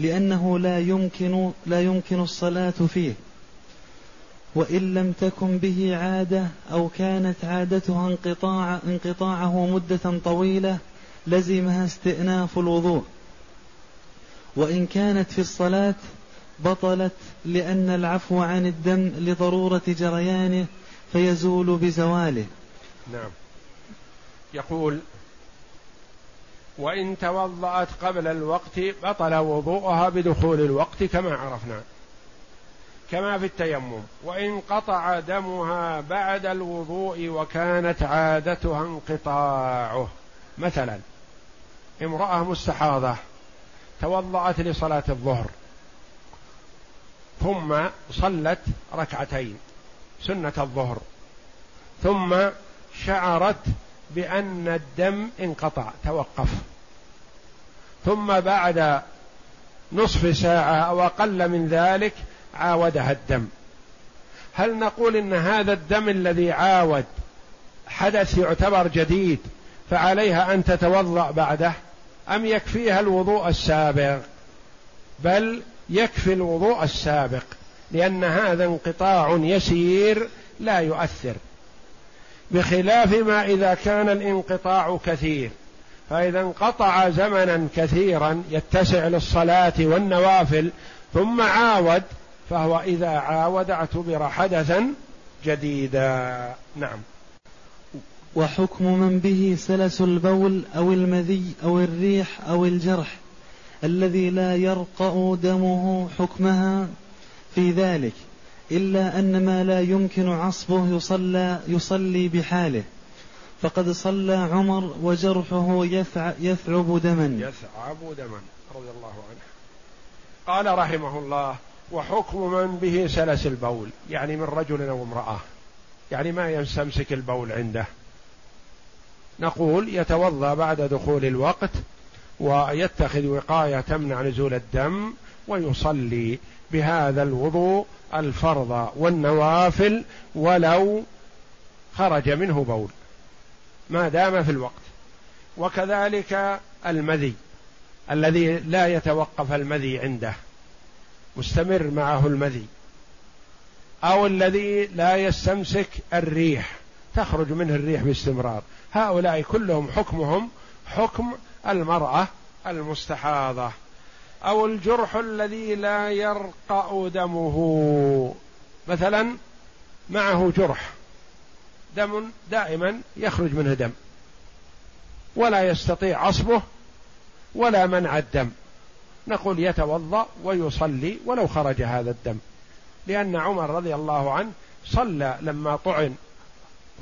لأنه لا يمكن لا يمكن الصلاة فيه. وإن لم تكن به عادة أو كانت عادتها انقطاع انقطاعه مدة طويلة لزمها استئناف الوضوء. وإن كانت في الصلاة بطلت لأن العفو عن الدم لضرورة جريانه فيزول بزواله. نعم. يقول وإن توضأت قبل الوقت بطل وضوءها بدخول الوقت كما عرفنا كما في التيمم. وإن قطع دمها بعد الوضوء وكانت عادتها انقطاعه. مثلا امرأة مستحاضة توضأت لصلاة الظهر ثم صلت ركعتين. سنة الظهر. ثم شعرت بأن الدم انقطع توقف. ثم بعد نصف ساعة أو أقل من ذلك عاودها الدم. هل نقول إن هذا الدم الذي عاود حدث يعتبر جديد فعليها أن تتوضأ بعده؟ أم يكفيها الوضوء السابق؟ بل يكفي الوضوء السابق. لأن هذا انقطاع يسير لا يؤثر بخلاف ما إذا كان الانقطاع كثير. فإذا انقطع زمنا كثيرا يتسع للصلاة والنوافل ثم عاود فهو إذا عاود اعتبر حدثا جديدا. نعم. وحكم من به سلس البول أو المذي أو الريح أو الجرح الذي لا يرقا دمه حكمها في ذلك إلا أن ما لا يمكن عصبه يصلى يصلي بحاله. فقد صلى عمر وجرحه يثعب دما. يثعب دما رضي الله عنه. قال رحمه الله وحكم من به سلس البول يعني من رجل أو امرأة. يعني ما يستمسك البول عنده. نقول يتوضأ بعد دخول الوقت ويتخذ وقاية تمنع نزول الدم ويصلي. بهذا الوضوء الفرض والنوافل ولو خرج منه بول. ما دام في الوقت. وكذلك المذي الذي لا يتوقف المذي عنده. مستمر معه المذي. أو الذي لا يستمسك الريح. تخرج منه الريح باستمرار. هؤلاء كلهم حكمهم حكم المرأة المستحاضة. أو الجرح الذي لا يرقأ دمه. مثلا معه جرح. دم دائما يخرج منه دم. ولا يستطيع عصبه ولا منع الدم. نقول يتوضأ ويصلي ولو خرج هذا الدم. لأن عمر رضي الله عنه صلى لما طعن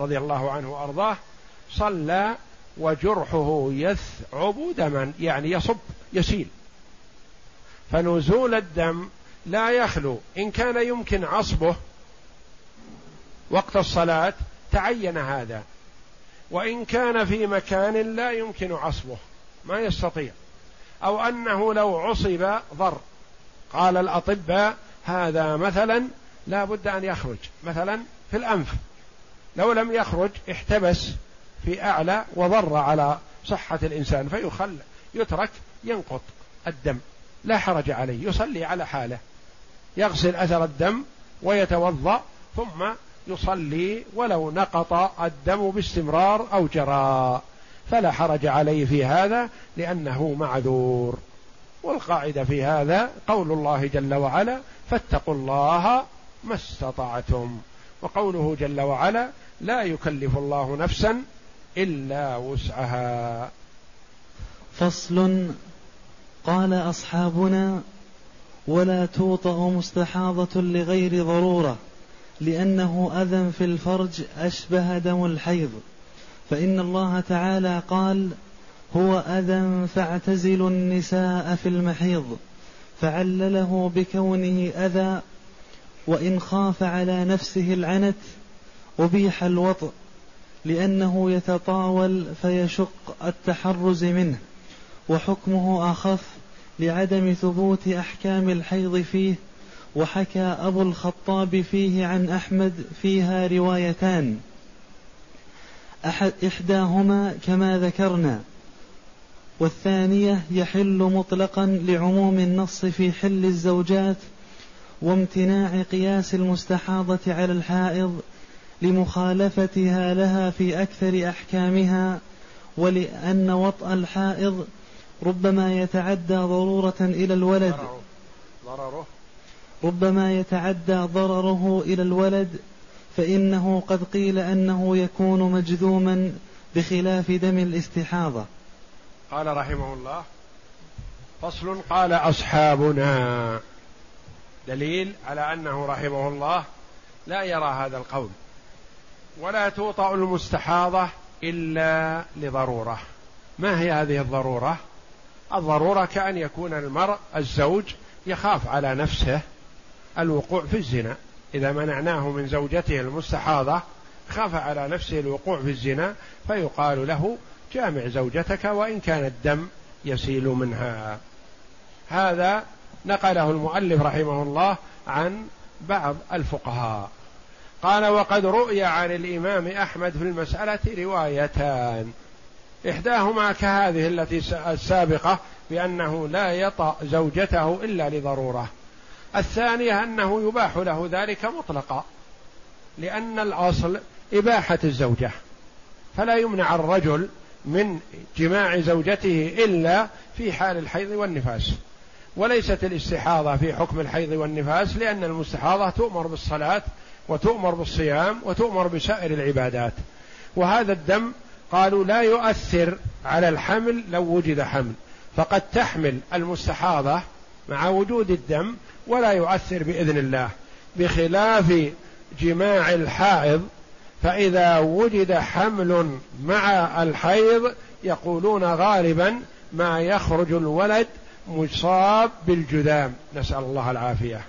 رضي الله عنه وأرضاه صلى وجرحه يثعب دما يعني يصب يسيل. فنزول الدم لا يخلو. إن كان يمكن عصبه وقت الصلاة تعين هذا. وإن كان في مكان لا يمكن عصبه ما يستطيع. أو أنه لو عصب ضر. قال الأطباء هذا مثلا لا بد أن يخرج. مثلا في الأنف. لو لم يخرج احتبس في أعلى وضر على صحة الإنسان فيخل يترك ينقط الدم. لا حرج عليه يصلي على حاله. يغسل أثر الدم ويتوضأ ثم يصلي ولو نقط الدم باستمرار أو جرى. فلا حرج عليه في هذا لأنه معذور. والقاعدة في هذا قول الله جل وعلا فاتقوا الله ما استطعتم. وقوله جل وعلا لا يكلف الله نفسا إلا وسعها. فصل قال أصحابنا ولا توطأ مستحاضة لغير ضرورة لأنه أذى في الفرج أشبه دم الحيض. فإن الله تعالى قال هو أذى فاعتزلوا النساء في المحيض فعلله بكونه أذى وإن خاف على نفسه العنت أبيح الوطء لأنه يتطاول فيشق التحرز منه. وحكمه أخف لعدم ثبوت أحكام الحيض فيه وحكى أبو الخطاب فيه عن أحمد فيها روايتان. أحد إحداهما كما ذكرنا والثانية يحل مطلقا لعموم النص في حل الزوجات وامتناع قياس المستحاضة على الحائض لمخالفتها لها في أكثر أحكامها ولأن وطأ الحائض ربما يتعدى ضرورة إلى الولد. ضرره. ربما يتعدى ضرره إلى الولد فإنه قد قيل أنه يكون مجذوما بخلاف دم الاستحاضة. قال رحمه الله فصل قال أصحابنا. دليل على أنه رحمه الله لا يرى هذا القول. ولا توطأ المستحاضة إلا لضرورة. ما هي هذه الضرورة؟ الضرورة كأن يكون المرء الزوج يخاف على نفسه الوقوع في الزنا. إذا منعناه من زوجته المستحاضة خاف على نفسه الوقوع في الزنا فيقال له جامع زوجتك وإن كان الدم يسيل منها. هذا نقله المؤلف رحمه الله عن بعض الفقهاء. قال وقد رؤي عن الإمام أحمد في المسألة روايتان. إحداهما كهذه التي السابقة بأنه لا يطأ زوجته إلا لضرورة. الثانية أنه يباح له ذلك مطلقا لأن الأصل إباحة الزوجة. فلا يمنع الرجل من جماع زوجته إلا في حال الحيض والنفاس. وليست الاستحاضة في حكم الحيض والنفاس لأن المستحاضة تؤمر بالصلاة وتؤمر بالصيام وتؤمر بسائر العبادات. وهذا الدم قالوا لا يؤثر على الحمل لو وجد حمل فقد تحمل المستحاضة مع وجود الدم ولا يؤثر بإذن الله. بخلاف جماع الحائض فإذا وجد حمل مع الحيض يقولون غالبا ما يخرج الولد مصاب بالجذام نسأل الله العافية.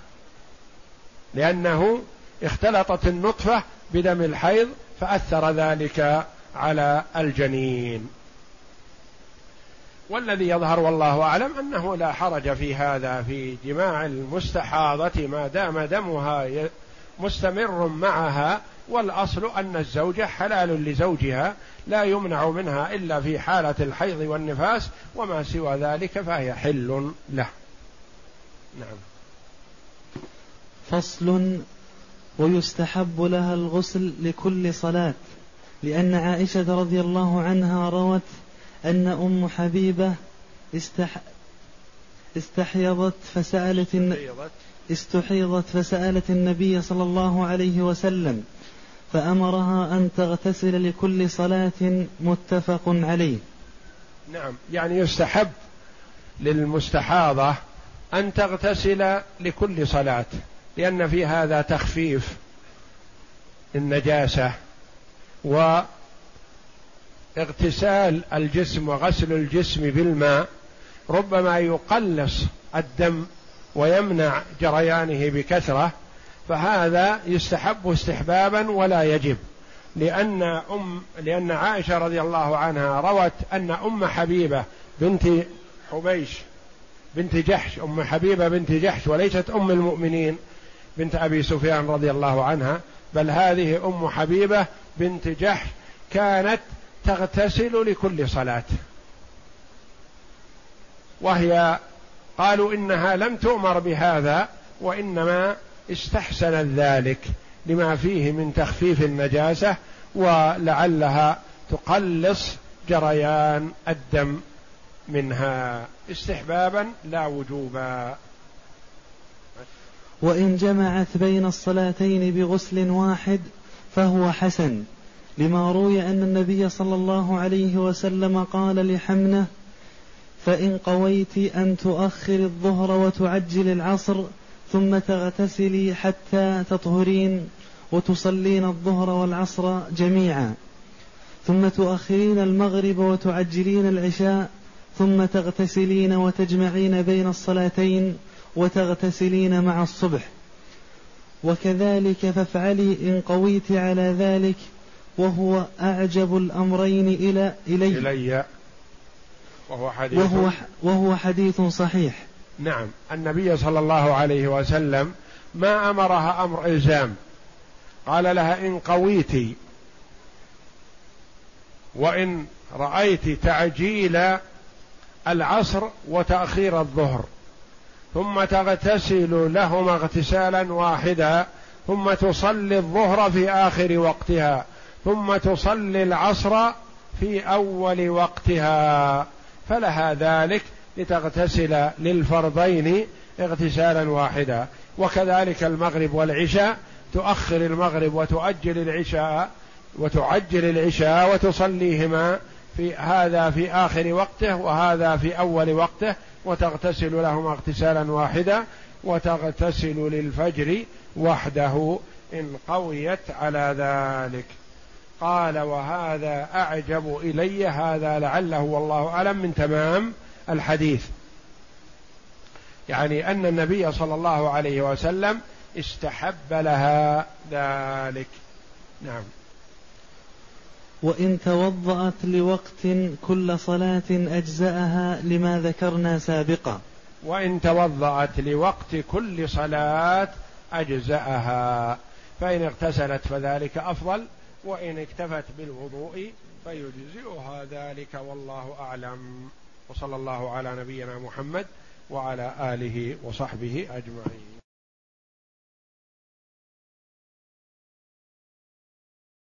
لأنه اختلطت النطفة بدم الحيض فأثر ذلك على الجنين. والذي يظهر والله أعلم أنه لا حرج في هذا في جماع المستحاضة ما دام دمها مستمر معها والأصل أن الزوجة حلال لزوجها لا يمنع منها إلا في حالة الحيض والنفاس وما سوى ذلك فهي حل له. نعم. فصل ويستحب لها الغسل لكل صلاة. لأن عائشة رضي الله عنها روت أن أم حبيبة استح استحيضت فسألت استحيضت فسألت النبي صلى الله عليه وسلم فأمرها أن تغتسل لكل صلاة متفق عليه. نعم يعني يستحب للمستحاضة أن تغتسل لكل صلاة لأن في هذا تخفيف النجاسة. واغتسال الجسم وغسل الجسم بالماء ربما يقلص الدم ويمنع جريانه بكثرة فهذا يستحب استحبابا ولا يجب. لأن أم لأن عائشة رضي الله عنها روت أن أم حبيبة بنت حبيش بنت جحش أم حبيبة بنت جحش وليست أم المؤمنين بنت أبي سفيان رضي الله عنها بل هذه أم حبيبة بنت جحش كانت تغتسل لكل صلاة. وهي قالوا إنها لم تؤمر بهذا وإنما استحسنت ذلك لما فيه من تخفيف النجاسة ولعلها تقلص جريان الدم منها. استحبابا لا وجوبا. وإن جمعت بين الصلاتين بغسل واحد فهو حسن لما روي أن النبي صلى الله عليه وسلم قال لحمنة فإن قويت أن تؤخر الظهر وتعجل العصر ثم تغتسلي حتى تطهرين وتصلين الظهر والعصر جميعا. ثم تؤخرين المغرب وتعجلين العشاء ثم تغتسلين وتجمعين بين الصلاتين وتغتسلين مع الصبح. وكذلك فافعلي إن قويت على ذلك وهو أعجب الأمرين إلى إلي, إلي. وهو حديث وهو, وهو حديث صحيح. نعم. النبي صلى الله عليه وسلم ما أمرها أمر إلزام. قال لها إن قويت وإن رأيت تعجيل العصر وتأخير الظهر. ثم تغتسل لهما اغتسالا واحدا ثم تصلي الظهر في آخر وقتها ثم تصلي العصر في أول وقتها. فلها ذلك لتغتسل للفرضين اغتسالا واحدا. وكذلك المغرب والعشاء تؤخر المغرب وتؤجل العشاء وتعجل العشاء وتصليهما في هذا في آخر وقته وهذا في أول وقته وتغتسل لهما اغتسالا واحدا وتغتسل للفجر وحده إن قويت على ذلك. قال وهذا أعجب إلي هذا لعله والله أعلم من تمام الحديث. يعني أن النبي صلى الله عليه وسلم استحب لها ذلك. نعم. وإن توضأت لوقت كل صلاة أجزأها لما ذكرنا سابقا. وإن توضأت لوقت كل صلاة أجزأها. فإن اغتسلت فذلك أفضل وإن اكتفت بالوضوء فيجزئها ذلك والله أعلم. وصلى الله على نبينا محمد وعلى آله وصحبه أجمعين.